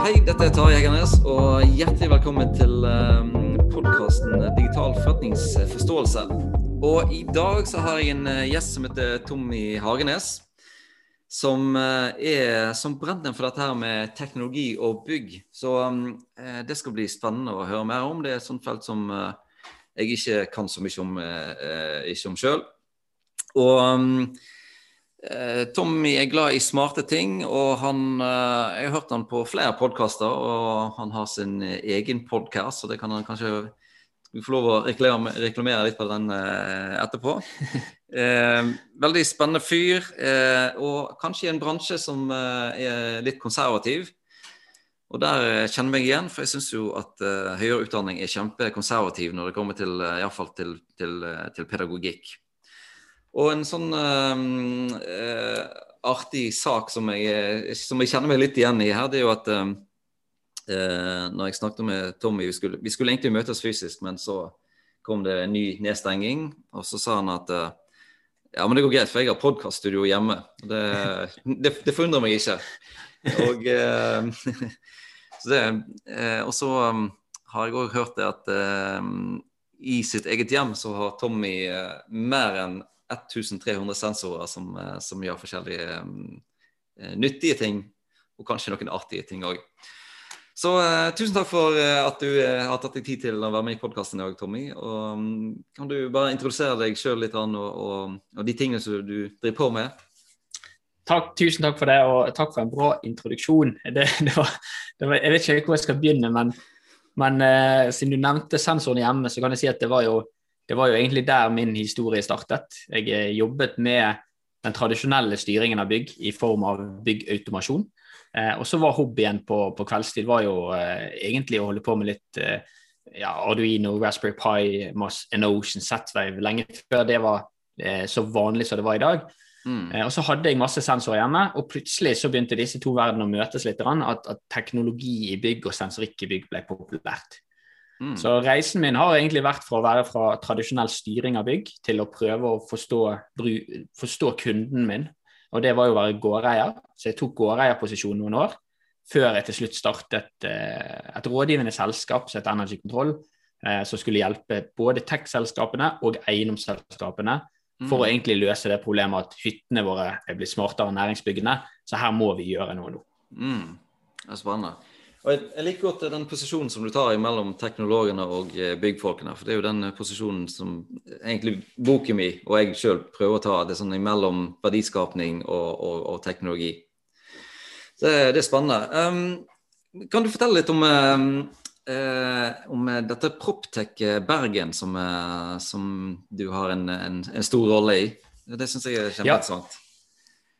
Hei, dette er Tarjei Egernes, og hjertelig velkommen til um, podkasten Digital forretningsforståelse. Og i dag så har jeg en uh, gjest som heter Tommy Hagenes. Som uh, er som brent for dette her med teknologi og bygg. Så um, uh, det skal bli spennende å høre mer om. Det er et sånt felt som jeg ikke kan så mye om, ikke om sjøl. Og um, Eh, Tommy er glad i smarte ting, og han, eh, jeg har hørt han på flere podkaster. Og han har sin egen podkast, så det kan han kanskje få lov å reklamere, reklamere litt på den eh, etterpå. veldig spennende fyr, og kanskje i en bransje som er litt konservativ. Og der kjenner jeg meg igjen, for jeg syns jo at høyere utdanning er kjempekonservativ når det kommer til, iallfall til, til, til pedagogikk. Og en sånn uh, artig sak som jeg, som jeg, kjenner meg litt igjen i her, det er jo at uh, når jeg snakket med Tommy vi skulle, vi skulle, egentlig møtes fysisk, men så kom det en ny nedstenging. Og så sa han at uh, ja, men det går greit, for jeg har podkaststudio hjemme. Det, det, det, forundrer meg ikke. Og så, det, og så um, har jeg òg hørt det at i sitt eget hjem så har Tommy mer enn 1300 sensorer som, eh, som gjør forskjellige um, nyttige ting, og kanskje noen artige ting òg. Så uh, tusen takk for uh, at du uh, har tatt deg tid til å være med i podkasten i dag, Tommy. Og, um, kan du bare introdusere deg sjøl litt og, og, og, de tingene som du driver på med? Takk, tusen takk for det, og takk for en bra introduksjon. Det, det var, det var, jeg vet ikke hvor jeg skal begynne, men, men siden du nevnte sensoren hjemme, så kan jeg si at det var jo det var jo egentlig der min historie startet. Jeg eh, jobbet med den tradisjonelle styringen av bygg i form av byggautomasjon. Eh, og så var hobbyen på, på kveldstid var jo eh, egentlig å holde på med litt eh, ja, Arduino, Raspberry Pi, Enotion, Z-Wave lenge før det var eh, så vanlig som det var i dag. Mm. Eh, og så hadde jeg masse sensorer hjemme, og plutselig så begynte disse to verdenene å møtes litt. At, at teknologi i bygg og sensorikk i bygg ble populært. Mm. Så reisen min har egentlig vært fra å være fra tradisjonell styring av bygg til å prøve å forstå, forstå kunden min. Og det var jo å være gårdeier. Så jeg tok gårdeierposisjon noen år. Før jeg til slutt startet eh, et rådgivende selskap som heter Energy Control, eh, som skulle hjelpe både tech-selskapene og eiendomsselskapene for mm. å egentlig løse det problemet at hyttene våre er blitt smartere enn næringsbyggene. Så her må vi gjøre noe nå. Mm. Det er spennende. Og jeg, jeg, liker godt den posisjonen som du tar mellom teknologene og eh, byggfolkene. For det er jo den posisjonen som egentlig boken min og jeg sjøl prøver å ta. Det er sånn mellom verdiskapning og, og, og teknologi. Så det, det er spennende. Um, kan du fortelle litt om, um, uh, om dette Proptech Bergen, som, som du har en, en, en, stor rolle i? Det syns jeg er kjempeinteressant. Ja.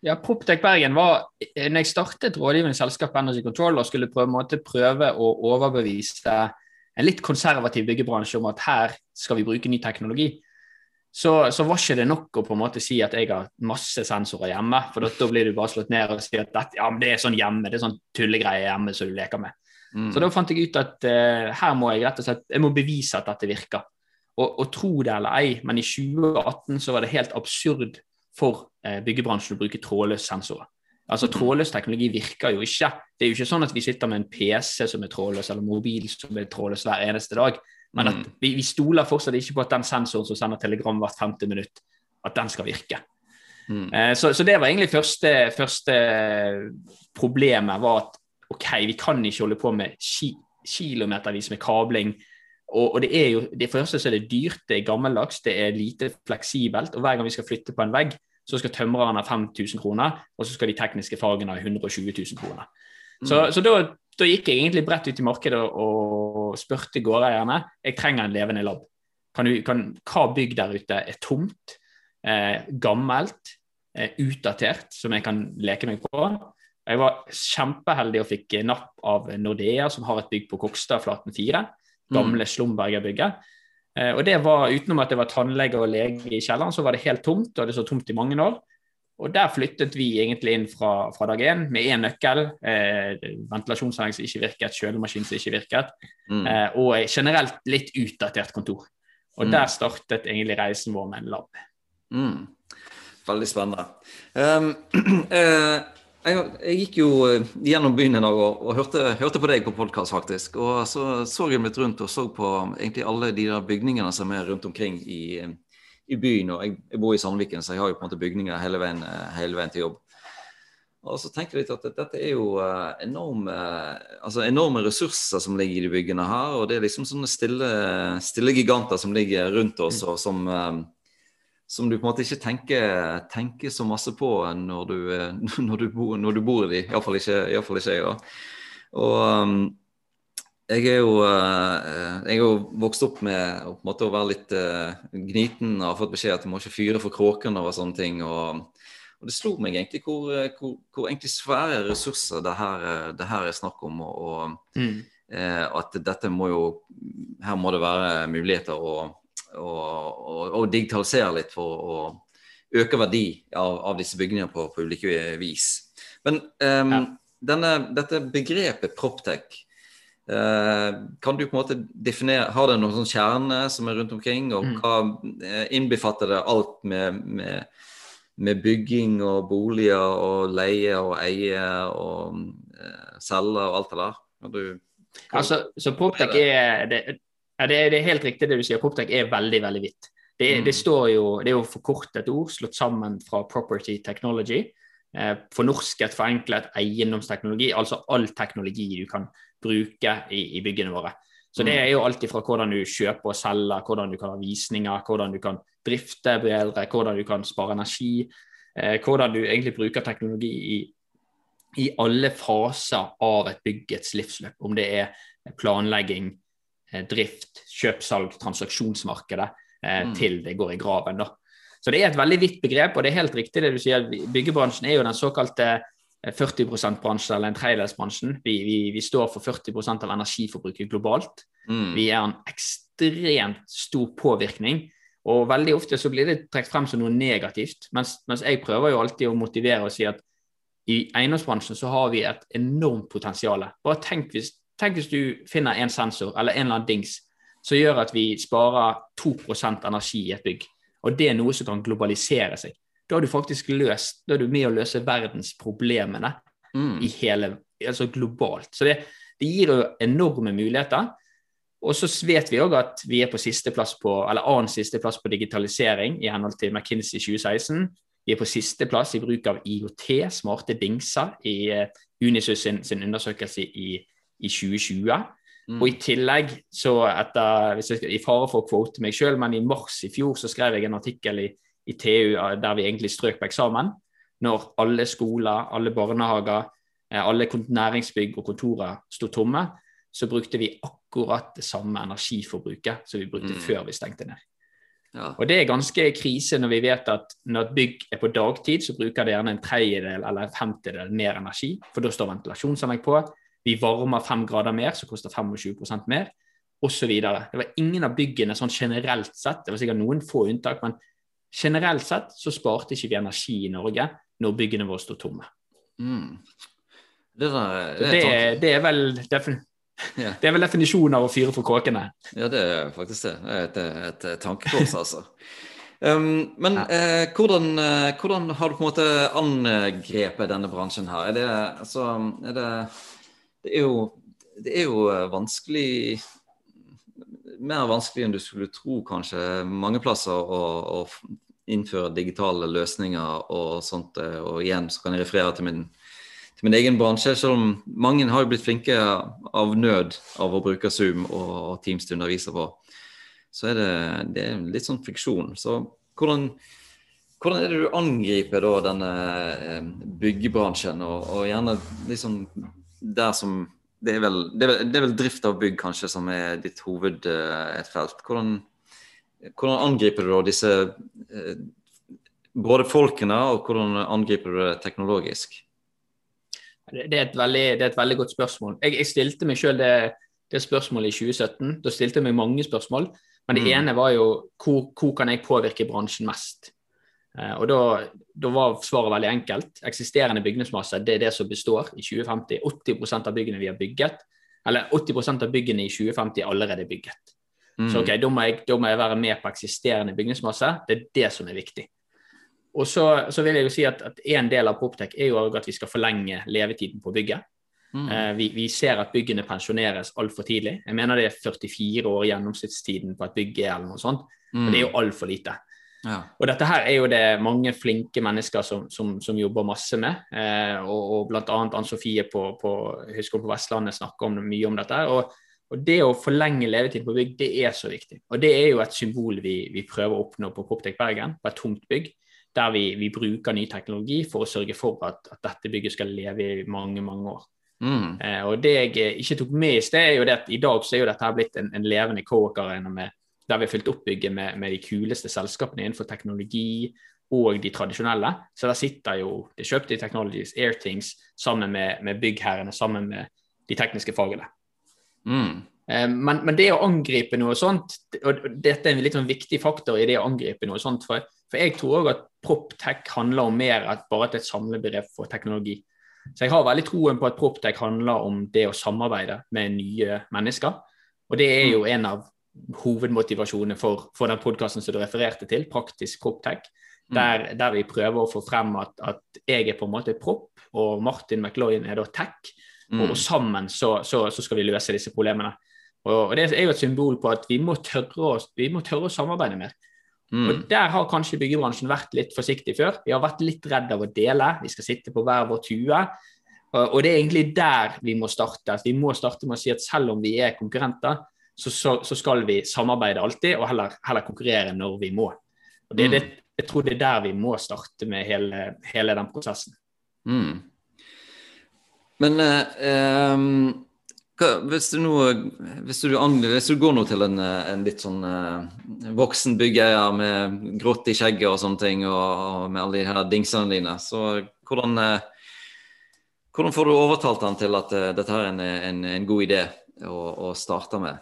Ja, Proptech Bergen var når jeg startet rådgivende selskap Energy Control og skulle prøve, prøve å overbevise en litt konservativ byggebransje om at her skal vi bruke ny teknologi, så, så, var ikke det nok å på en måte si at jeg har masse sensorer hjemme. For da, blir du bare slått ned og sier at dette, ja, det er sånn hjemme, det er sånn tullegreie hjemme som du leker med. Mm. Så da fant jeg ut at uh, her må jeg rett og slett jeg må bevise at dette virker. Og, og tro det eller ei, men i 2018 så var det helt absurd for eh, byggebransjen å bruke trådløse sensorer. Altså mm. Trådløs teknologi virker jo ikke. Det er jo ikke sånn at vi sitter med en PC som er trådløs, eller mobil som er trådløs hver eneste dag. Men at mm. vi, vi, stoler fortsatt ikke på at den sensoren som sender telegram hvert femte minutt, at den skal virke. Mm. Eh, så, så, det var egentlig første, første problemet, var at OK, vi kan ikke holde på med ki kilometervis med kabling. Og, og, det er jo, det første så er det dyrt, det er gammeldags, det er lite fleksibelt. Og hver gang vi skal flytte på en vegg, så skal tømreren ha 5000 kroner, og så skal de tekniske fagene ha 120 000 kroner. Så, mm. så da, da, gikk jeg egentlig bredt ut i markedet og spurte gårdeierne jeg trenger en levende lab. Kan du, kan, hva bygg der ute er tomt, eh, gammelt, eh, utdatert, som jeg kan leke meg på? Jeg var kjempeheldig og fikk napp av Nordea, som har et bygg på Kokstad, Flaten 4. Gamle mm. Slumberger-bygget. Eh, og det var Utenom at det var tannlege og lege i kjelleren, så var det helt tomt, og det så tomt i mange år. Og der flyttet vi egentlig inn fra, fra dag én med én nøkkel. Eh, ventilasjonsanlegg som ikke virket, kjølemaskin som ikke virket. Mm. Eh, og generelt litt utdatert kontor. Og mm. der startet egentlig reisen vår med en lab. Mm. Veldig spennende. Um, Jeg, jeg, gikk jo eh, gjennom byen en dag og, og hørte, hørte, på deg på podkast, faktisk. Og så så jeg litt rundt og så på egentlig alle de der bygningene som er rundt omkring i, i byen. Og jeg, jeg, bor i Sandviken, så jeg har jo på en måte bygninger hele veien, eh, hele veien til jobb. Og så tenker jeg litt at dette er jo eh, enorme, altså enorme ressurser som ligger i de byggene her. Og det er liksom sånne stille, stille giganter som ligger rundt oss, og som som du på en måte ikke tenker, tenker så masse på når du, når du, bor, når du bor, i de. Iallfall ikke, i ikke jeg. da. Og um, jeg er jo uh, jeg er jo vokst opp med å, måte, å være litt uh, gniten og har fått beskjed at du må ikke fyre for kråkene og sånne ting. Og, og det slo meg egentlig hvor, hvor, hvor egentlig svære ressurser det her, det her er snakk om. Og, og mm. eh, at dette må jo Her må det være muligheter å og, og, og, digitalisere litt for å øke verdi av, av disse bygningene på, på, ulike vis. Men um, ja. denne, dette begrepet proptech, uh, kan du på en måte definere Har det noen sånn kjerne som er rundt omkring? Og mm. hva uh, innbefatter det alt med, med, med, bygging og boliger og leie og eie og uh, selge og alt det der? Du, altså, så proptech er det, ja, det, er, det, er helt riktig det du sier. Proptech er veldig veldig vidt. Det, mm. det, jo, det er jo forkortet ord, slått sammen fra property technology. Eh, fornorsket, forenklet eiendomsteknologi, altså all teknologi du kan bruke i, i byggene våre. Så det mm. er jo alt fra hvordan du kjøper og selger, hvordan du kan ha visninger, hvordan du kan drifte bedre, hvordan du kan spare energi, eh, hvordan du egentlig bruker teknologi i, i alle faser av et byggets livsløp. Om det er planlegging, drift, kjøp, salg, transaksjonsmarkedet eh, mm. til det går i graven. Da. Så det er et veldig vidt begrep, og det er helt riktig det du sier. Byggebransjen er jo den såkalte 40 eh, %-bransjen eller en tredjedelsbransjen. Vi, vi, vi, står for 40% av energiforbruket globalt. Mm. Vi er en ekstremt stor påvirkning. Og veldig ofte så blir det trukket frem som noe negativt, mens, mens, jeg prøver jo alltid å motivere og si at i eiendomsbransjen så har vi et enormt potensial. Bare tenk hvis Tenk hvis du finner en sensor eller en eller annen dings som gjør at vi sparer 2% energi i et bygg, og det er noe som kan globalisere seg. Da har du faktisk løst, da er du med å løse verdensproblemene mm. i hele, altså globalt. Så det, det gir jo enorme muligheter. Og så vet vi òg at vi er på sisteplass på, eller annen sisteplass på digitalisering i henhold til McKinsey 2016. Vi er på sisteplass i bruk av IOT, smarte dingser, i uh, Unisus sin, sin undersøkelse i i 2020. Mm. Og i tillegg, så etter hvis jeg skal, I fare for å kvote meg sjøl, men i mars i fjor så skrev jeg en artikkel i, i TU der vi egentlig strøk på eksamen. Når alle skoler, alle barnehager, eh, alle næringsbygg og kontorer sto tomme, så brukte vi akkurat det samme energiforbruket som vi brukte mm. før vi stengte ned. Ja. Og Det er ganske krise når vi vet at når et bygg er på dagtid, så bruker det gjerne en tredjedel eller en femtedel mer energi, for da står ventilasjonsanlegg på vi varmer fem grader mer, som koster 25% mer, osv. Det var ingen av byggene sånn generelt sett, det var sikkert noen få unntak, men generelt sett så sparte ikke vi energi i Norge når byggene våre sto tomme. Mm. Det, er, det, det, det, er vel yeah. det er vel definisjonen av å fyre for kråkene. Ja, det er faktisk det. Det er et, et, et tankekors, altså. Um, men ja. eh, hvordan, eh, hvordan, har du på en måte angrepet denne bransjen her? Er det, altså, er det det er jo, det er jo eh, vanskelig Mer vanskelig enn du skulle tro, kanskje, mange plasser å, å innføre digitale løsninger og sånt. Eh, og igjen så kan jeg referere til min, til min egen bransje, selv om mange har blitt flinke av nød av å bruke Zoom og, Teams til å undervise på. Så er det, det er litt sånn friksjon. Så hvordan, hvordan er det du angriper da denne eh, byggebransjen, og, og gjerne liksom som det er, vel, det, er vel, det er, vel, drift av bygg kanskje som er ditt hovedfelt. Eh, hvordan, hvordan angriper du da disse eh, både folkene, og hvordan angriper du det teknologisk? Det er et veldig, er et veldig godt spørsmål. Jeg, jeg stilte meg selv det, det, spørsmålet i 2017. Da stilte jeg meg mange spørsmål. Men det mm. ene var jo hvor, hvor kan jeg påvirke bransjen mest? Eh, og da, da, var svaret veldig enkelt. Eksisterende bygningsmasse det er det som består i 2050. 80% av byggene vi har bygget, eller 80% av byggene i 2050 er allerede bygget. Mm. Så ok, da må, jeg, da må, jeg, være med på eksisterende bygningsmasse. Det er det som er viktig. og så, så, vil jeg jo si at, at en del av Proptech er jo at vi skal forlenge levetiden på bygget. Mm. Eh, vi, vi, ser at byggene pensjoneres altfor tidlig. Jeg mener det er 44 år gjennomsnittstiden på et bygg eller noe sånt. Mm. Det er jo altfor lite. Ja. Og dette her er jo det mange flinke mennesker som, som, som jobber masse med. Eh, og, og bl.a. Ann Sofie på, på Høgskolen på Vestlandet snakker om mye om dette. Og, og, det å forlenge levetiden på bygg, det er så viktig. Og det er jo et symbol vi, vi prøver å oppnå på Proptech Bergen, på et tomt bygg der vi, vi, bruker ny teknologi for å sørge for at, at, dette bygget skal leve i mange, mange år. Mm. Eh, og Det jeg ikke tok med i sted, er jo det at i dag så er jo dette her blitt en, en levende co-work-arena der vi har fylt opp bygget med, med, de kuleste selskapene innenfor teknologi og de tradisjonelle. Så der sitter jo det kjøpte i Technologies, Airthings, sammen med, med byggherrene, sammen med de tekniske fagene. Mm. Eh, men, men, det å angripe noe sånt, og dette er en litt sånn viktig faktor i det å angripe noe sånt, for, for jeg tror òg at PropTech handler om mer enn bare et samlebegrep for teknologi. Så jeg har veldig troen på at PropTech handler om det å samarbeide med nye mennesker. Og det er jo en av hovedmotivasjonene for, for den podkasten som du refererte til, Praktisk PropTech. Mm. Der, der, vi prøver å få frem at, at jeg er på en måte propp, og Martin McLoyan er da tech. Og, og mm. sammen så, så, så, skal vi løse disse problemene. Og, Det er jo et symbol på at vi må tørre, vi må tørre å samarbeide mer. Mm. Og Der har kanskje byggebransjen vært litt forsiktig før. Vi har vært litt redd av å dele. Vi skal sitte på hver vår tue. Og det er egentlig der vi må starte. Vi må starte med å si at selv om vi er konkurrenter, så, så, så skal vi samarbeide alltid, og heller, heller, konkurrere når vi må. Og det, mm. det, Jeg tror det er der vi må starte med hele, hele den prosessen. Mm. Men eh, um hvis du, nå, hvis, du, hvis du, går nå til en, en litt sånn eh, voksen byggeier med grått i skjegget og sånne ting, og, og med alle de her dingsene dine, så hvordan, eh, hvordan får du overtalt han til at eh, dette her er en, en, en god idé å, å, starte med?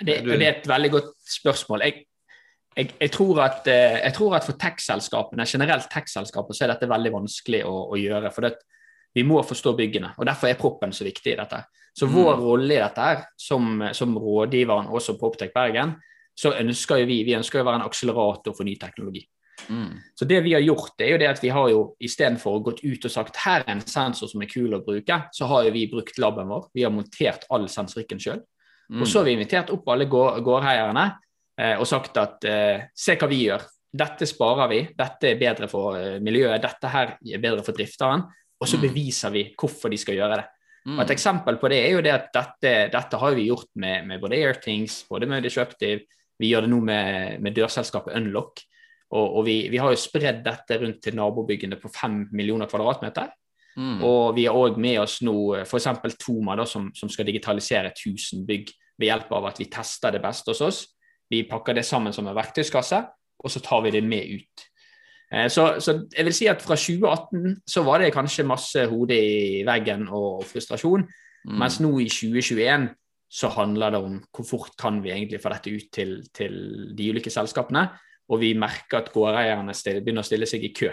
Det, det, er et veldig godt spørsmål. Jeg, jeg, jeg, tror, at, jeg tror, at, for tech-selskapene, generelt tech-selskaper, så er dette veldig vanskelig å, å gjøre. for det vi må forstå byggene. og Derfor er proppen så viktig i dette. Så mm. vår rolle i dette her, som, som rådgiveren også på Optek Bergen, så ønsker vi, vi ønsker å være en akselerator for ny teknologi. Mm. Så det vi har gjort, det er jo det at vi har jo istedenfor gått ut og sagt her er en sensor som er kul å bruke, så har jo vi brukt laben vår. Vi har montert all sensorikken sjøl. Mm. Og så har vi invitert opp alle gårdeierne eh, og sagt at eh, se hva vi gjør. Dette sparer vi, dette er bedre for eh, miljøet, dette her er bedre for drifteren og så mm. beviser vi hvorfor de skal gjøre det. Og Et mm. eksempel på det er jo det at dette, dette har vi gjort med, med både Airthings, både med Disruptive, vi gjør det nå med, med dørselskapet Unlock. Og, og vi, vi, har jo spredd dette rundt til nabobyggene på 5 millioner kvadratmeter. Mm. Og vi har òg med oss nå f.eks. Toma, da, som, som, skal digitalisere 1000 bygg ved hjelp av at vi tester det beste hos oss. Vi pakker det sammen som en verktøyskasse, og så tar vi det med ut. Eh, så, så, jeg vil si at fra 2018 så var det kanskje masse hode i veggen og frustrasjon. Mm. Mens nå i 2021 så handler det om hvor fort kan vi egentlig få dette ut til, til de ulike selskapene. Og vi merker at gårdeierne begynner å stille seg i kø.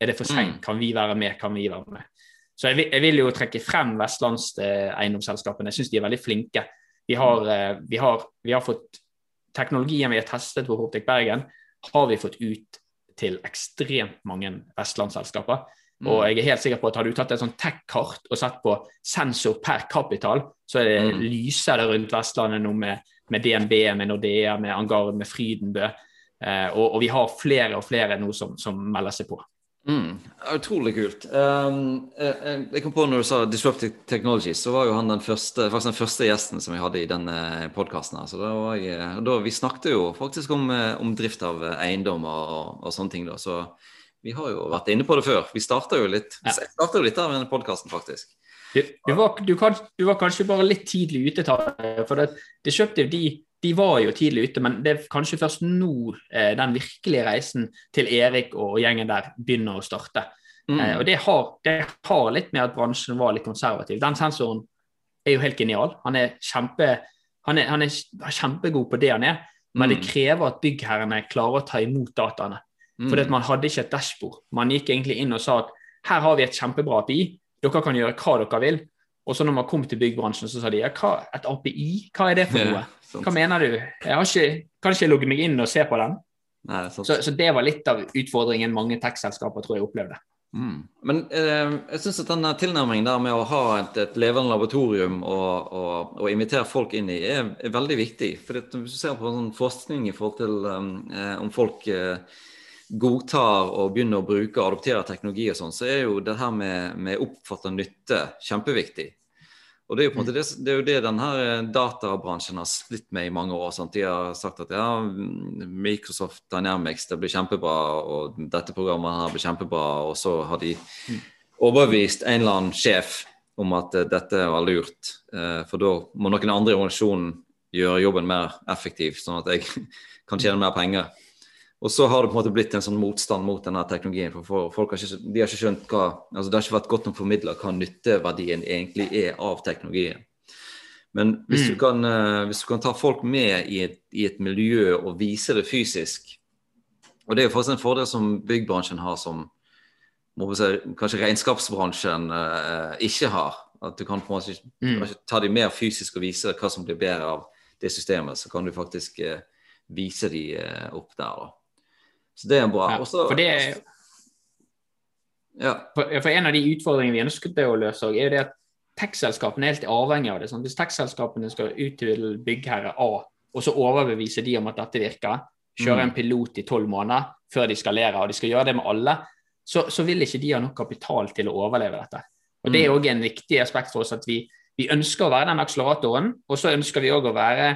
Er det for seint? Mm. Kan vi være med? Kan vi være med? Så jeg jeg vil jo trekke frem vestlandseiendomsselskapene. Jeg syns de er veldig flinke. Vi har, eh, vi har, vi har fått teknologien vi har testet på Hortek Bergen, har vi fått ut til ekstremt mange vestlandsselskaper. Mm. Og jeg er helt sikker på at Hadde du tatt et sånt tech-kart og sett på sensor per kapital, så er det mm. lyser det rundt Vestlandet nå med, med, DNB, med Nordea, med Angard, med Frydenbø. Eh, og, og, vi har flere og flere nå som, som melder seg på. Mm, utrolig kult. Um, jeg kom på Når du sa 'disruptive Technologies, så var jo han den første, faktisk den første gjesten som vi hadde i denne podkasten. Vi snakket jo faktisk om, eh, om drift av eiendom og, og, sånne ting. da, Så vi har jo vært inne på det før. Vi starta jo litt ja. jo litt av denne podkasten, faktisk. Du, du, var, du, du, var, kanskje bare litt tidlig ute, for det, Disruptive de de var jo tidlig ute, men det er kanskje først nå eh, den virkelige reisen til Erik og gjengen der begynner å starte. Mm. Eh, og det har, det har, litt med at bransjen var litt konservativ. Den sensoren er jo helt genial. Han er, kjempe, han er, han er kjempegod på det han er, men mm. det krever at byggherrene klarer å ta imot dataene. Mm. For man hadde ikke et dashbord. Man gikk egentlig inn og sa at her har vi et kjempebra API, dere kan gjøre hva dere vil. Og så når man kom til byggbransjen, så sa de ja, hva, et API, hva er det for noe? Hva mener du? Jeg har ikke, kan ikke logge meg inn og se på den? Nei, det. Så, så det var litt av utfordringen mange tech-selskaper tror jeg opplevde. Mm. Men eh, jeg syns at denne tilnærmingen der med å ha et, et levende laboratorium og, og, og, invitere folk inn i, er, er veldig viktig. For hvis du ser på sånn forskning i forhold til um, eh, om folk eh, godtar og begynner å bruke og adoptere teknologi og sånn, så er jo det her med, med oppfatta nytte kjempeviktig. Og Det er jo på en måte det, det, er jo det denne eh, databransjen har slitt med i mange år. Sant? De har sagt at ja, Microsoft Dynamics det blir kjempebra, og dette programmet her blir kjempebra. Og så har de overbevist en eller annen sjef om at uh, dette var lurt. Uh, for da må noen andre i organisasjonen gjøre jobben mer effektiv, sånn at jeg kan tjene mer penger. Og så har det på en måte blitt en sånn motstand mot denne teknologien. for folk har ikke, de har ikke skjønt hva, altså Det har ikke vært godt nok formidla hva nytteverdien egentlig er av teknologien. Men hvis, mm. du kan, uh, hvis, du kan, ta folk med i et, i et, miljø og vise det fysisk Og det er jo faktisk en fordel som byggbransjen har som si, kanskje regnskapsbransjen eh, ikke har. At du kan på en måte mm. ta dem mer fysisk og vise hva som blir bedre av det systemet. Så kan du faktisk eh, vise dem opp der. da. Så det er bra. Ja, Også, for, det er, ja. for, for, en av de utfordringene vi ønsket å løse, er jo det at tech-selskapene er helt avhengig av det. Sånn. Hvis tech-selskapene skal ut til byggherre A, og så overbevise de om at dette virker, kjøre en mm. pilot i tolv måneder før de skalerer, og de skal gjøre det med alle, så, så vil ikke de ha nok kapital til å overleve dette. Og Det er òg mm. en viktig aspekt for oss at vi, vi ønsker å være den akseleratoren, og så ønsker vi òg å være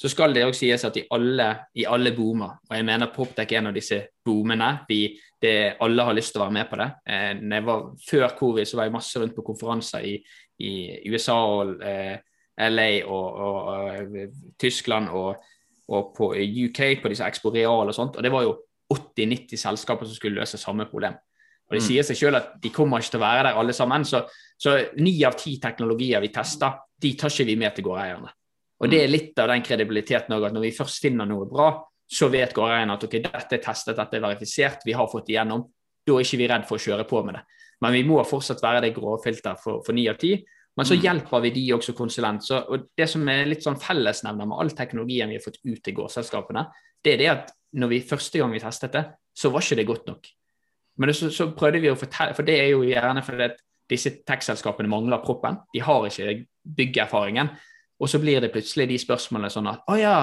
så skal det òg sies at i alle, i alle boomer, og jeg mener Poptech er en av disse boomene, vi, det, alle har lyst til å være med på det. Eh, var, før covid så var jeg masse rundt på konferanser i, i USA og eh, LA og, og, og, Tyskland og, og, på UK på disse Expo Real og sånt, og det var jo 80-90 selskaper som skulle løse samme problem. Og Det mm. sier seg selv at de kommer ikke til å være der alle sammen. Så ni av ti teknologier vi tester, de tar ikke vi med til gårdeierne. Og Det er litt av den kredibiliteten òg, at når vi først finner noe bra, så vet gårdeieren at ok, dette er testet, dette er verifisert, vi har fått igjennom. Da er ikke vi redd for å kjøre på med det. Men vi må fortsatt være det gråfilter for ni av ti. Men så mm. hjelper vi de også konsulent. Så, og Det som er litt sånn fellesnevner med all teknologien vi har fått ut til gårdselskapene, det er det at når vi første gang vi testet det, så var ikke det godt nok. Men det, så, så, prøvde vi å fortelle, for det er jo gjerne fordi at disse tech-selskapene mangler proppen. De har ikke byggeerfaringen. Og så blir det plutselig de spørsmålene sånn at å ja,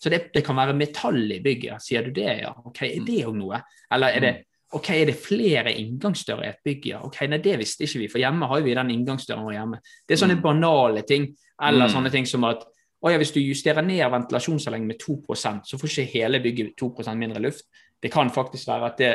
så det, det kan være metall i bygget. Sier du det, ja? Ok, Er det òg noe? Eller er det ok, er det flere inngangsdører i et bygg? Ja, ok, nei, det visste ikke vi, for hjemme har vi den inngangsdøren vår hjemme. Det er sånne mm. banale ting. Eller mm. sånne ting som at å ja, hvis du justerer ned ventilasjonsanlegget med 2% så får ikke hele bygget 2% mindre luft. Det kan faktisk være at det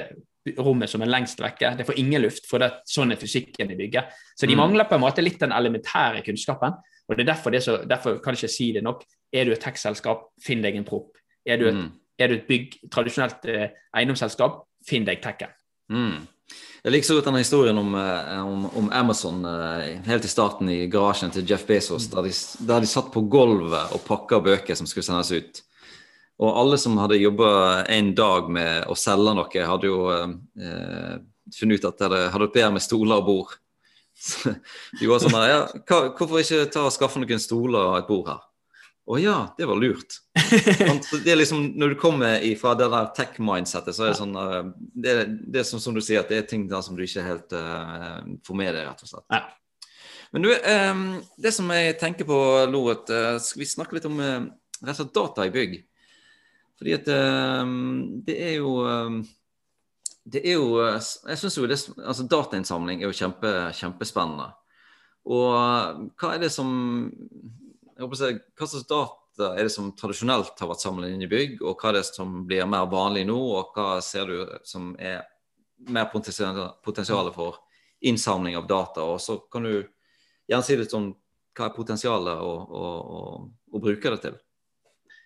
rommet som er lengst vekke, det får ingen luft, for det, sånn er fysikken i bygget. Så de mm. mangler på en måte litt den elementære kunnskapen. Og det er derfor, det så, derfor kan jeg ikke si det nok. Er du et tech-selskap, finn deg en prop. Er du et, mm. er du et bygg, tradisjonelt eh, eiendomsselskap, finn deg tekken. Mm. Jeg liker så godt denne historien om, eh, om, om, Amazon eh, helt i starten i garasjen til Jeff Bezos, mm. der, de, der de satt på gulvet og pakka bøker som skulle sendes ut. Og alle som hadde jobba en dag med å selge noe, hadde jo eh, funnet ut at det hadde vært bedre med stoler og bord. De var sånn ja, Hvorfor ikke ta og skaffe noen stoler og et bord her? Å ja, det var lurt. det er liksom, Når du kommer fra det der tech-mindsettet, så er det sånn eh, Det, det er som, som, du sier, at det er ting der som du ikke helt uh, får med deg, rett og slett. Ja. Men du, um, det som jeg tenker på Loret, uh, skal vi snakke litt om uh, rett og slett data i bygg? Fordi at um, det er jo um, det er jo Jeg syns jo det, altså datainnsamling er jo kjempe, kjempespennende. Og hva er det som jeg håper å Hva slags data er det som tradisjonelt har vært samlet inn i bygg, og hva er det som blir mer vanlig nå, og hva ser du som er mer potensial for innsamling av data? Og så kan du gjerne si litt om hva er potensialet å, å, å, å bruke det til?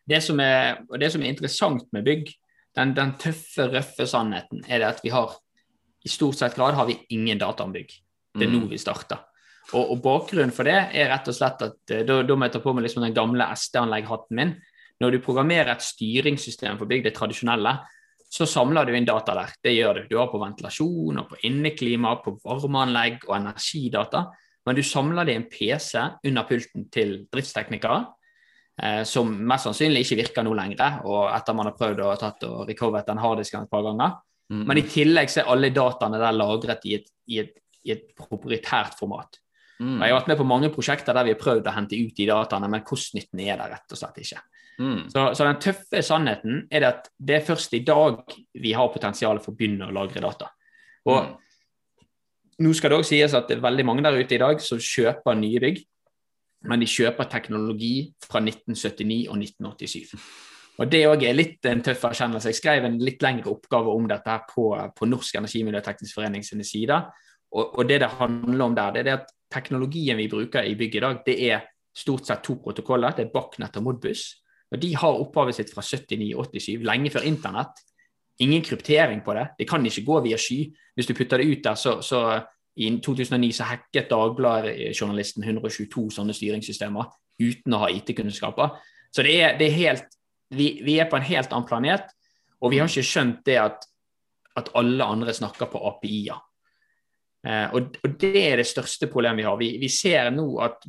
Det som, er, det som er interessant med bygg, den, den, tøffe, røffe sannheten er det at vi har i stort sett grad har vi ingen data om bygg. Det er mm. nå vi starter. Og, og, bakgrunnen for det er rett og slett at eh, da, da må jeg ta på meg liksom den gamle SD-anlegg-hatten min. Når du programmerer et styringssystem for bygg, det tradisjonelle, så samler du inn data der. Det gjør du. Du har på ventilasjon, og på inneklima, på varmeanlegg og energidata. Men du samler det i en PC under pulten til driftsteknikere. Eh, som mest sannsynlig ikke virker nå lenger, og etter man har prøvd å tatt og recovert den harddisken et par ganger. Mm. Men i tillegg så er alle dataene der lagret i et, i et, i et proprietært format. Mm. Jeg har vært med på mange prosjekter der vi har prøvd å hente ut de dataene, men kostnytten er der rett og slett ikke. Mm. Så, så, den tøffe sannheten er at det er først i dag vi har potensial for å begynne å lagre data. Og mm. nå skal det òg sies at det er veldig mange der ute i dag som kjøper nye bygg, men de kjøper teknologi fra 1979 og 1987. Og Det òg er litt en tøff erkjennelse. Jeg skrev en litt lengre oppgave om dette på, på Norsk Energimiljøteknisk Forening sine sider. Og, og, det det handler om der, det er at teknologien vi bruker i bygget i dag, det er stort sett to protokoller. Det er Bachnet og Modbus. Og De har opphavet sitt fra 79-87, lenge før internett. Ingen kryptering på det. Det kan ikke gå via sky. Hvis du putter det ut der, så, så i 2009 så hacket Dagbladet-journalisten 122 sånne styringssystemer uten å ha IT-kunnskaper. Så det er, det er helt, vi, vi, er på en helt annen planet, og vi har ikke skjønt det at, at alle andre snakker på API-er. Eh, og, og, det er det største problemet vi har. Vi, vi ser nå at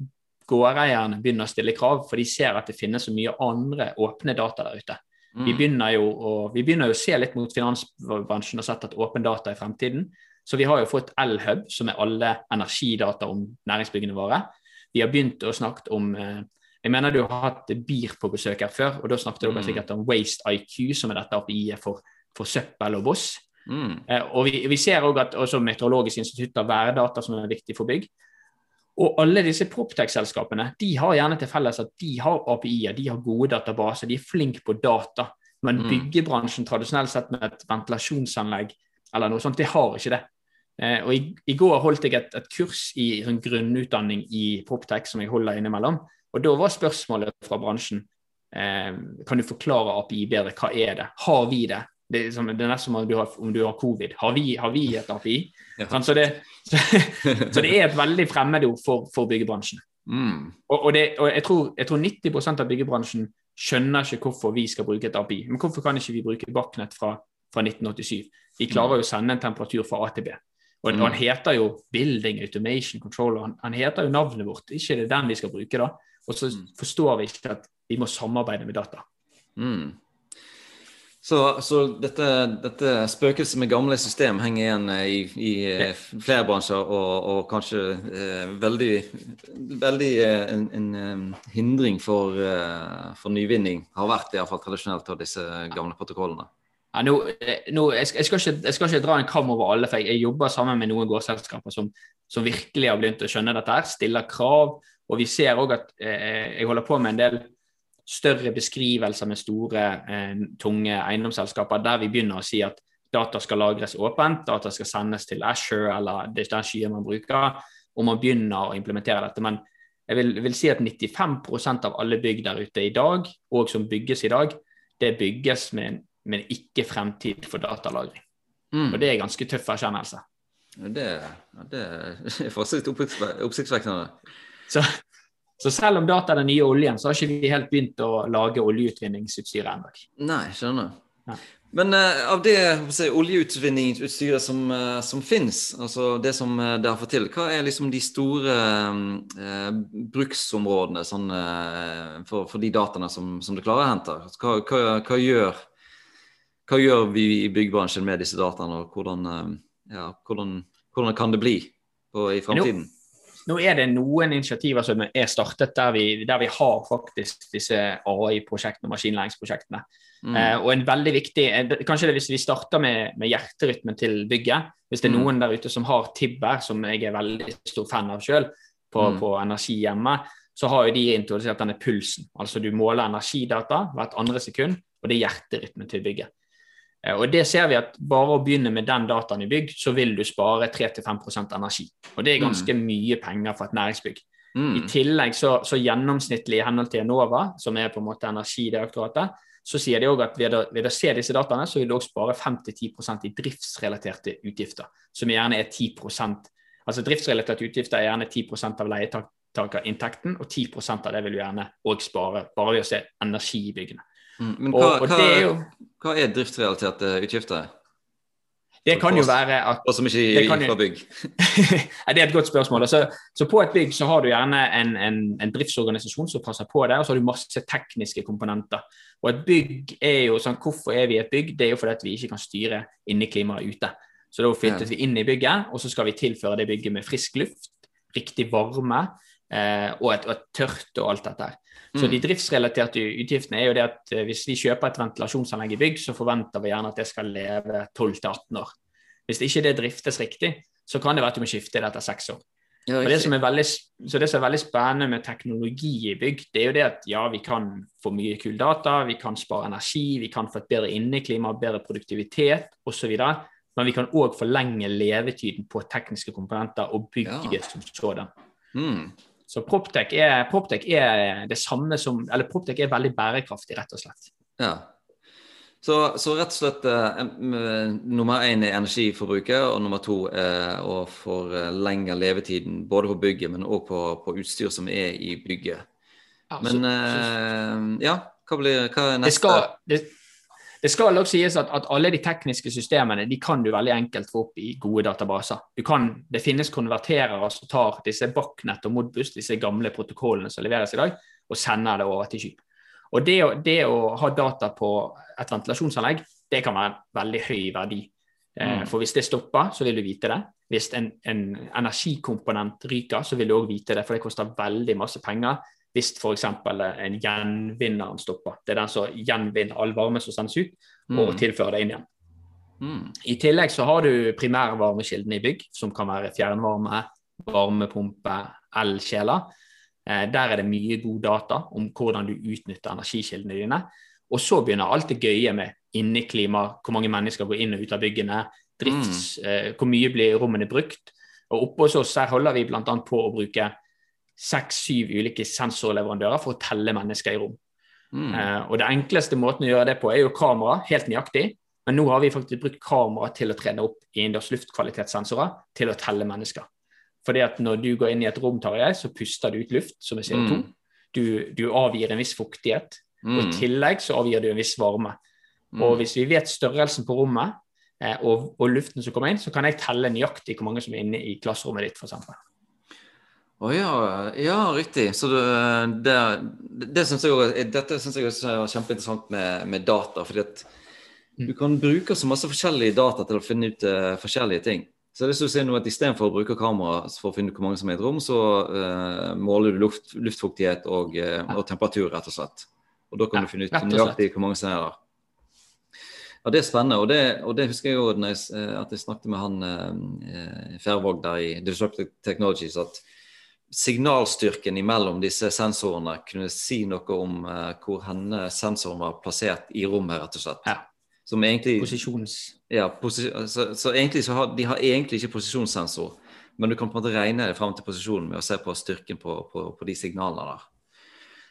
gårdeierne begynner å stille krav, for de ser at det finnes så mye andre åpne data der ute. Mm. Vi, begynner jo å, vi begynner jo å se litt mot finansbransjen og sett at åpen data i fremtiden. Så vi har jo fått L-hub, som er alle energidata om næringsbyggene våre. Vi har begynt å snakke om eh, Jeg mener du har hatt BIR på besøk her før, og da snakket dere mm. sikkert om Waste IQ, som er dette API-et for, for søppel og boss. Mm. Eh, og vi, vi ser òg at også Meteorologisk institutt har værdata som er viktig for bygg. Og alle disse Proptech-selskapene de har gjerne til felles at de har API-er, de har gode databaser, de er flinke på data. Men mm. byggebransjen tradisjonelt sett med et ventilasjonsanlegg eller noe sånt, det har ikke det. Eh, og i, i, går holdt jeg et, et kurs i sånn grunnutdanning i Proptech som jeg holder innimellom. Og da var spørsmålet fra bransjen eh, kan du forklare API bedre. Hva er det? Har vi det? Det er, som, det er nesten som om du har, om du har covid. Har vi, har vi et API? Ja. Sånn, så, det, så, så, det, er et veldig fremmedord for, for byggebransjen. Mm. Og, og, det, og, jeg, tror, jeg tror 90% av byggebransjen skjønner ikke hvorfor vi skal bruke et API. Men hvorfor kan ikke vi bruke Backnet fra, fra 1987? Vi klarer jo å sende en temperatur fra A til B. Og, mm. han heter jo Building Automation Control, han, han, heter jo navnet vårt. Ikke det den vi skal bruke, da. Og så mm. forstår vi ikke at vi må samarbeide med data. Mm. Så, så dette, dette, spøkelset med gamle system henger igjen eh, i, i eh, flere bransjer, og, og kanskje eh, veldig, veldig eh, en, en, hindring for, for, nyvinning har vært i hvert fall tradisjonelt av disse gamle protokollene. Ja, nå, nå, jeg, skal, jeg, skal ikke, jeg, skal, ikke, dra en kam over alle, for jeg, jobber sammen med noen gårdselskaper som, som, virkelig har begynt å skjønne dette, her, stiller krav. Og vi ser òg at eh, jeg holder på med en del større beskrivelser med store, eh, tunge eiendomsselskaper, der vi begynner å si at data skal lagres åpent, data skal sendes til Asher eller det er den skyen man bruker, og man begynner å implementere dette. Men jeg vil, vil si at 95% av alle bygg der ute i dag, og som bygges i dag, det bygges med en, med en ikke-fremtid for datalagring. Mm. Og det er ganske tøff erkjennelse. Det, det er fortsatt oppsiktsvekkende. Så, så selv om data er den nye oljen, så har ikke vi helt begynt å lage oljeutvinningsutstyret ennå. Nei, skjønner. Ja. Men uh, av det si, oljeutvinningsutstyret som, uh, som fins, altså det som uh, dere har fått til, hva er liksom de store uh, bruksområdene sånn, for, for, de dataene som, som du klarer å hente? Altså, hva, hva, hva, gjør, hva, gjør, vi i byggebransjen med disse dataene, og hvordan, ja, hvordan, hvordan kan det bli på, i framtiden? Nå er det noen initiativer som er startet der vi, der vi har faktisk disse AI-prosjektene og maskinlæringsprosjektene. Mm. Eh, og en veldig viktig, eh, Kanskje det hvis vi starter med, med, hjerterytmen til bygget. Hvis det er mm. noen der ute som har Tibber, som jeg er veldig stor fan av sjøl, på, mm. på, energi hjemme, så har jo de introdusert denne pulsen. Altså du måler energidata hvert andre sekund, og det er hjerterytmen til bygget. Eh, og det ser vi at Bare å begynne med den dataen i bygg, så vil du spare 3-5 energi. Og Det er ganske mm. mye penger for et næringsbygg. Mm. I tillegg så, så, gjennomsnittlig i henhold til Enova, som er på en måte Energidirektoratet, så sier de òg at ved å, ved å, se disse dataene, så vil du òg spare 5-10% i driftsrelaterte utgifter, som gjerne er 10% Altså driftsrelaterte utgifter er gjerne 10% av leietaker-inntekten, og 10% av det vil du gjerne òg spare bare ved å se energi i byggene. Mm, men hva, og, og hva, er jo, hva, er driftsrelaterte utgifter? Det kan jo være at Og som ikke gikk fra bygg. Det er et godt spørsmål. Altså, så På et bygg så har du gjerne en, en, en driftsorganisasjon som passer på det, og så har du masse tekniske komponenter. Og et bygg er jo sånn, Hvorfor er vi et bygg? Det er jo fordi at vi ikke kan styre inneklimaet ute. Så da flyttes vi inn i bygget, og så skal vi tilføre det bygget med frisk luft, riktig varme og, et, og et tørt og alt dette. Så Mm. de driftsrelaterte utgiftene er jo det at eh, hvis vi kjøper et ventilasjonsanlegg i bygg, så forventer vi gjerne at det skal leve 12-18 år. Hvis ikke det driftes riktig, så kan det være at du må skifte det etter seks år. Ja, det som veldig, så det som er veldig spennende med teknologi i bygg, det er jo det at ja, vi kan få mye kul data, vi kan spare energi, vi kan få et bedre inneklima, bedre produktivitet osv. Men vi kan òg forlenge levetiden på tekniske komponenter og bygget Ja. som sådan. Mm. Så Proptech er, Proptech er det samme som Eller Proptech er veldig bærekraftig, rett og slett. Ja. Så, så rett og slett eh, eh, nummer én er energiforbruket, og nummer to er å forlenge levetiden både på bygget, men òg på, på utstyr som er i bygget. Ja, Men så- eh, ja, hva, blir, hva er det neste? skal, det, det skal også sies at, at alle de tekniske systemene de kan du veldig enkelt få opp i gode databaser. Du kan, det finnes konverterere som tar disse Bachnet og Modbus, disse gamle protokollene som leveres i dag, og sender det over til sky. Og det, det å ha data på et ventilasjonsanlegg, det kan være en veldig høy verdi. Eh, Mm. For hvis det stopper, så vil du vite det. Hvis en, en energikomponent ryker, så vil du òg vite det, for det koster veldig masse penger hvis f.eks. en gjenvinneren stopper. Det er den som gjenvinner all varme som sendes ut, og Mm. tilfører det inn igjen. Mm. I tillegg så har du primærvarmekildene i bygg, som kan være fjernvarme, varmepumpe, elkjeler. Eh, der er det mye god data om hvordan du utnytter energikildene dine. Og så begynner alt det gøye med inneklima, hvor mange mennesker går inn og ut av byggene, drifts, eh, hvor mye blir rommene brukt. Og oppe hos oss her holder vi bl.a. på å bruke seks-syv ulike sensorleverandører for å telle mennesker i rom. Mm. Eh, og det enkleste måten å gjøre det på er jo kamera, helt nøyaktig. Men nå har vi faktisk brukt kamera til å trene opp innendørs luftkvalitetssensorer til å telle mennesker. Fordi at når du går inn i et rom, Tarjei, så puster du ut luft som er CO2. Mm. Du, du avgir en viss fuktighet, og i Mm. tillegg så avgir du en viss varme. Og hvis vi vet størrelsen på rommet eh, og, og luften som kommer inn, så kan jeg telle nøyaktig hvor mange som er inne i klasserommet ditt, f.eks. Å ja, ja, riktig. Så det, det, det synes jeg dette syns jeg også er kjempeinteressant med, med data. fordi at du kan bruke så masse forskjellige data til å finne ut uh, forskjellige ting. Så det sier nå at Istedenfor å bruke kamera for å finne ut hvor mange som er i et rom, så uh, måler du luft, luftfuktighet og, uh, og temperatur, rett og slett. Og da kan Ja, du finne ut nøyaktig hvor mange som er der. Ja, Det er spennende, og det, og det husker jeg jo jeg, at jeg snakket med han Færvåg der i Disruptive Technologies, at signalstyrken imellom disse sensorene kunne si noe om uh, hvor henne sensoren var plassert i rommet, rett og slett. Ja. Som egentlig, Posisjons... ja, posi så, så egentlig så har de har egentlig ikke posisjonssensor, men du kan på en måte regne det fram til posisjonen med å se på styrken på, på, på de signalene der.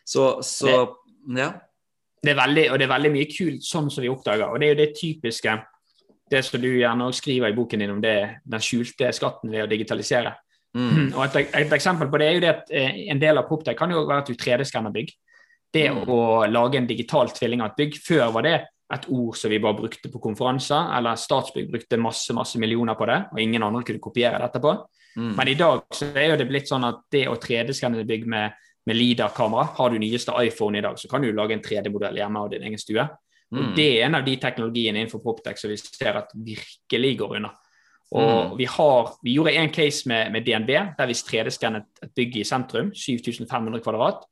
Så, så ja. det er veldig, og det er veldig mye kult sånn som vi oppdager. Og det er jo det typiske, det som du gjerne også skriver i boken din om det, den skjulte skatten ved å digitalisere. Mm. Og et, et eksempel på det er jo det at eh, en del av Proptech kan jo være at du 3D-skanner bygg. Det Mm. å lage en digital tvilling av et bygg. Før var det et ord som vi bare brukte på konferanser, eller Statsbygg brukte masse masse millioner på det, og ingen andre kunne kopiere dette på. Mm. Men i dag så er jo det blitt sånn at det å 3D-skanne bygg med, med LIDAR-kamera Har du nyeste iPhone i dag, så kan du lage en 3D-modell hjemme av din egen stue. Og Mm. Det er en av de teknologiene innenfor Proptech som vi ser at virkelig går unna. Og Mm. vi, har, vi gjorde en case med, med DNB der vi 3D-skannet et bygg i sentrum, 7500 kvadrat.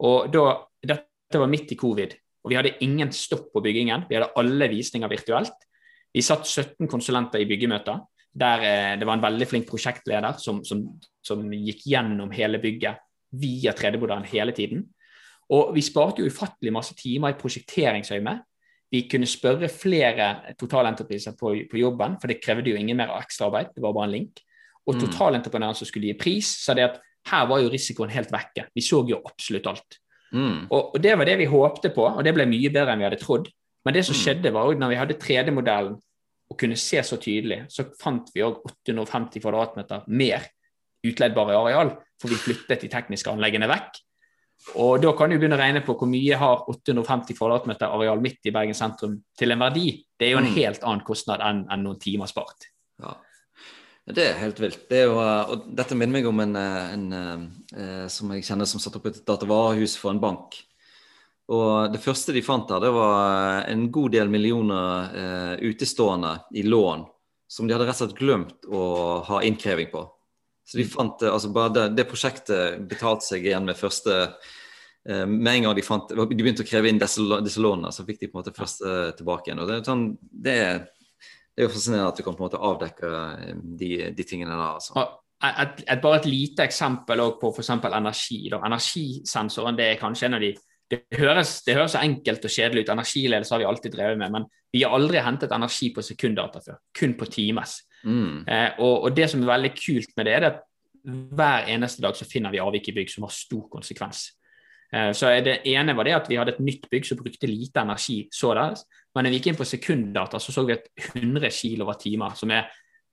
Og da, Dette var midt i covid, og vi hadde ingen stopp på byggingen. Vi hadde alle visninger virtuelt. Vi satt 17 konsulenter i byggemøter, der eh, det var en veldig flink prosjektleder som, som, som gikk gjennom hele bygget via 3D-modellen hele tiden. Og vi sparte jo ufattelig masse timer i prosjekteringsøyemed. Vi kunne spørre flere totalentrepriser på, på jobben, for det krevde jo ingen mer ekstraarbeid, det var bare en link. Og Mm. totalentreprenøren som skulle gi pris, sa det at her var jo risikoen helt vekke. Vi så jo absolutt alt. Mm. Og, og det var det vi håpte på, og det ble mye bedre enn vi hadde trodd. Men det som Mm. skjedde var at når vi hadde 3D-modellen og kunne se så tydelig, så fant vi òg 850 kvadratmeter mer utleidbare areal, for vi flyttet de tekniske anleggene vekk. Og da kan du begynne å regne på hvor mye har 850 kvadratmeter areal midt i Bergen sentrum til en verdi. Det er jo en Mm. helt annen kostnad enn, enn noen timer spart. Ja. Det er helt vilt. Det er jo, eh, og dette minner meg om en, en, en eh, som jeg kjenner som satte opp et datavarehus for en bank. Og det første de fant der, det var en god del millioner eh, utestående i lån som de hadde rett og slett glemt å ha innkreving på. Så de fant eh, altså bare det, det prosjektet betalte seg igjen med første eh, Med en gang de, fant, de begynte å kreve inn disse, disse lånene, så fikk de på en måte først eh, tilbake igjen. Og det sånn, det det er jo fascinerende at du kan på en måte avdekke eh, de, de tingene der. altså. Et, et, bare et lite eksempel på f.eks. energi. Da. Energisensoren det er kanskje en av de det høres, det høres så enkelt og kjedelig ut. Energiledelse har vi alltid drevet med, men vi har aldri hentet energi på sekunddata før. Kun på times. Mm. Eh, og, og det som er veldig kult med det, er at hver eneste dag så finner vi avvik i bygg som har stor konsekvens. Eh, så det ene var det at vi hadde et nytt bygg som brukte lite energi således. Men når vi gikk inn på sekunddata, så så vi at 100 kWt, som er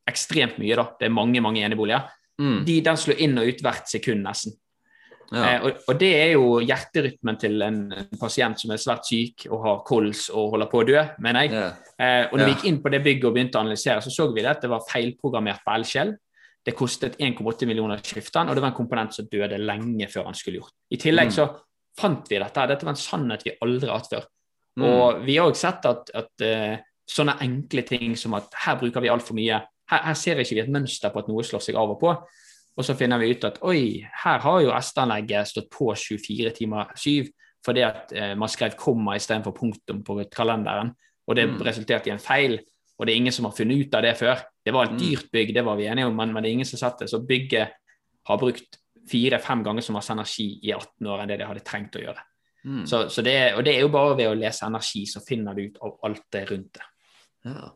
ekstremt mye, da. Det er mange, mange eneboliger. Mm. De, den slår inn og ut hvert sekund, nesten. Ja. Eh, og, og det er jo hjerterytmen til en, en pasient som er svært syk og har kols og holder på å dø, mener jeg. Ja. Eh, og når Ja. vi gikk inn på det bygget og begynte å analysere, så så vi det at det var feilprogrammert på elskjell. Det kostet 1,8 millioner å skifte den, og det var en komponent som døde lenge før han skulle gjort. I tillegg Mm. så fant vi dette. Dette var en sannhet vi aldri har hatt før. Mm. Og vi har òg sett at, at uh, sånne enkle ting som at her bruker vi altfor mye. Her, her ser ikke vi et mønster på at noe slår seg av og på. Og så finner vi ut at oi, her har jo S-anlegget stått på 24 timer 7 fordi at eh, man skrev komma istedenfor punktum på kalenderen. Og det Mm. resulterte i en feil. Og det er ingen som har funnet ut av det før. Det var et Mm. dyrt bygg, det var vi enige om, men, men det er ingen som har sett det. Så bygget har brukt fire-fem ganger så masse energi i 18 år enn det de hadde trengt å gjøre. Mm. Så, så det, og det er jo bare ved å lese energi, så finner du ut av alt det rundt det. Ja.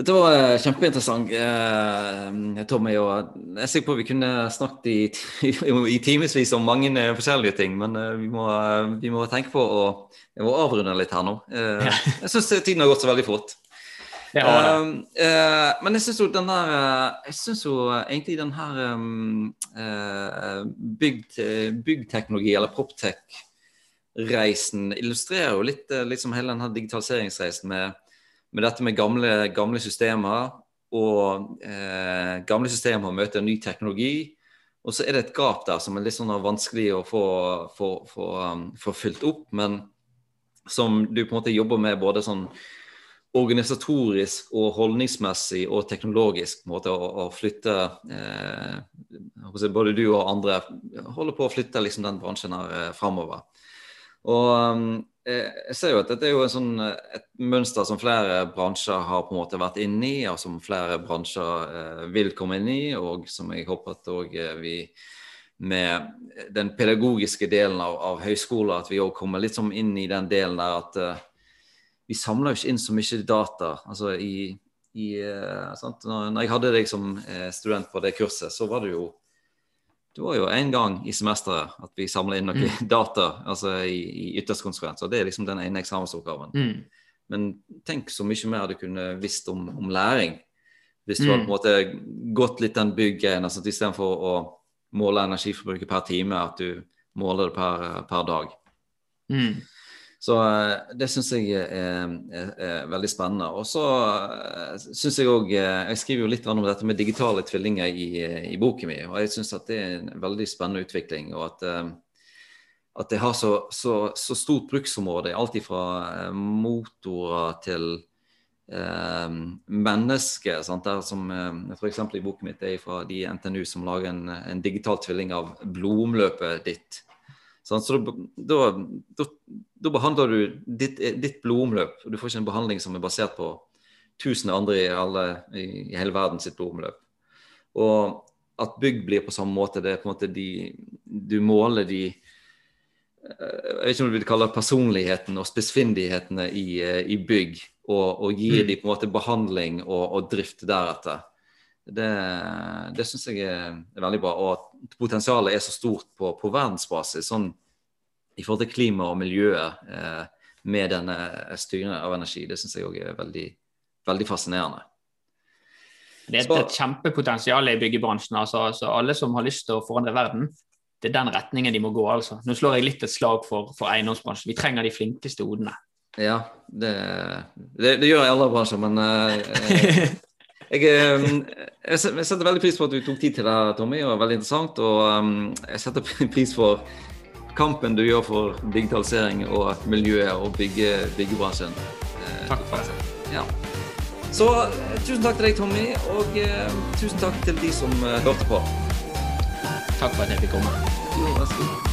Dette var eh, kjempeinteressant, eh, Tommy. og Jeg er sikker på at vi kunne snakket i, i timevis om mange eh, forskjellige ting, men vi, må, vi må tenke på å, må avrunde litt her nå. Eh, Jeg syns tiden har gått så veldig fort. Ja. Eh, men jeg syns jo den der Jeg syns jo egentlig den her um, byggteknologi, eller proptech-reisen, illustrerer jo litt liksom hele den digitaliseringsreisen med, med dette med gamle, gamle systemer. Og eh, gamle systemer møter ny teknologi. Og så er det et gap der som er litt sånn vanskelig å få, få, få, um, få fylt opp, men som du på en måte jobber med både sånn organisatorisk og holdningsmessig og teknologisk måte, å, å flytte eh, Både du og andre holder på å flytte liksom, den bransjen her eh, framover. Og eh, jeg ser jo at dette er jo sånn, et mønster som flere bransjer har på en måte vært inne i, og som flere bransjer eh, vil komme inn i, og som jeg håper at eh, vi med den pedagogiske delen av, av høyskoler, at vi òg kommer litt sånn inn i den delen der at eh, vi samler jo ikke inn så mye data. Altså i, i eh? Når, jeg hadde deg som eh, student på det kurset, så var det jo det var jo en gang i semesteret at vi samla inn noe data altså i, i ytterste konsekvens. Og det er liksom den ene eksamensoppgaven. Mm. Men tenk så mye mer du kunne visst om, om læring. Hvis du Mm. hadde på en måte gått litt den byggeien, altså istedenfor å måle energiforbruket per time, at du måler det per, per dag. Mm. Så eh, det syns jeg er, er, er veldig spennende. Og så eh, syns jeg òg Jeg skriver jo litt om dette med digitale tvillinger i, i boken min, og jeg syns at det er en veldig spennende utvikling. og at eh, at det har så, så, så stort bruksområde, alt fra eh, motorer til eh, mennesker. Sant? Der som, eh, eksempel i boken mitt er fra de NTNU som lager en, en digital tvilling av blodomløpet ditt. Så da, da, da, behandler du ditt, ditt blodomløp, du får ikke en behandling som er basert på tusen andre i, alle, i, i hele verden sitt blodomløp. Og at bygg blir på samme måte, det er på en måte de Du måler de jeg vet ikke om du vil kalle det personligheten og spissfindighetene i, eh, i bygg, og, og gir Mm. de på en måte behandling og, og drift deretter. Det, det syns jeg er veldig bra. Og at potensialet er så stort på, på verdensbasis sånn, i forhold til klima og miljøet eh, med denne styringen av energi. Det syns jeg òg er veldig, veldig fascinerende. Det er et, et kjempepotensial i byggebransjen. Altså, altså Alle som har lyst til å forandre verden, det er den retningen de må gå. altså. Nå slår jeg litt et slag for, for eiendomsbransjen. Vi trenger de flinkeste hodene. Ja, det, det, det gjør jeg i alle bransjer, men uh, jeg, jeg, setter veldig pris på at du tok tid til det, Tommy. og veldig interessant. Og um, jeg setter pris for kampen du gjør for digitalisering og miljøet og bygge, byggebransjen. Takk for det. Ja. Så tusen takk til deg, Tommy, og uh, tusen takk til de som uh, hørte på. Takk for at jeg fikk komme. Jo, vær så god.